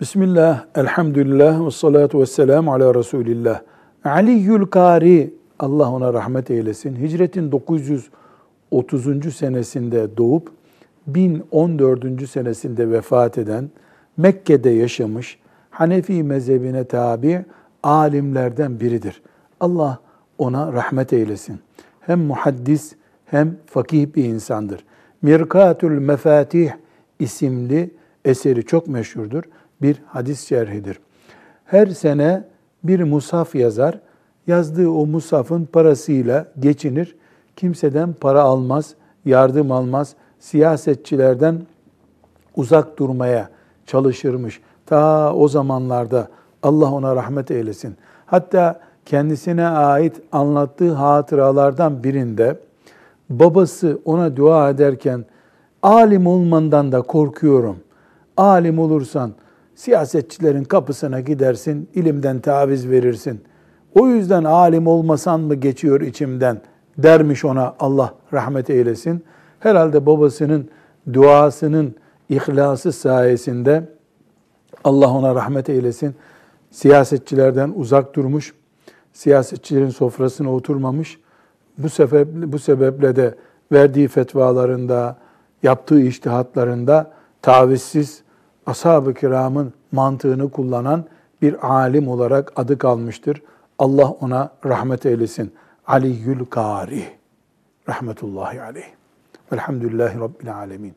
Bismillah, elhamdülillah ve salatu ve selamu ala Resulillah. Aliyyül Kari, Allah ona rahmet eylesin, hicretin 930. senesinde doğup 1014. senesinde vefat eden, Mekke'de yaşamış, Hanefi mezhebine tabi alimlerden biridir. Allah ona rahmet eylesin. Hem muhaddis hem fakih bir insandır. Mirkatül Mefatih isimli eseri çok meşhurdur. Bir hadis şerhidir. Her sene bir musaf yazar. Yazdığı o musafın parasıyla geçinir. Kimseden para almaz, yardım almaz. Siyasetçilerden uzak durmaya çalışırmış. Ta o zamanlarda Allah ona rahmet eylesin. Hatta kendisine ait anlattığı hatıralardan birinde babası ona dua ederken alim olmandan da korkuyorum. Alim olursan siyasetçilerin kapısına gidersin, ilimden taviz verirsin. O yüzden alim olmasan mı geçiyor içimden dermiş ona Allah rahmet eylesin. Herhalde babasının duasının ihlası sayesinde Allah ona rahmet eylesin. Siyasetçilerden uzak durmuş, siyasetçilerin sofrasına oturmamış. Bu sebeple, bu sebeple de verdiği fetvalarında, yaptığı iştihatlarında tavizsiz ashab-ı kiramın mantığını kullanan bir alim olarak adı kalmıştır. Allah ona rahmet eylesin. Aliyyül Kari. Rahmetullahi aleyh. Velhamdülillahi Rabbil alemin.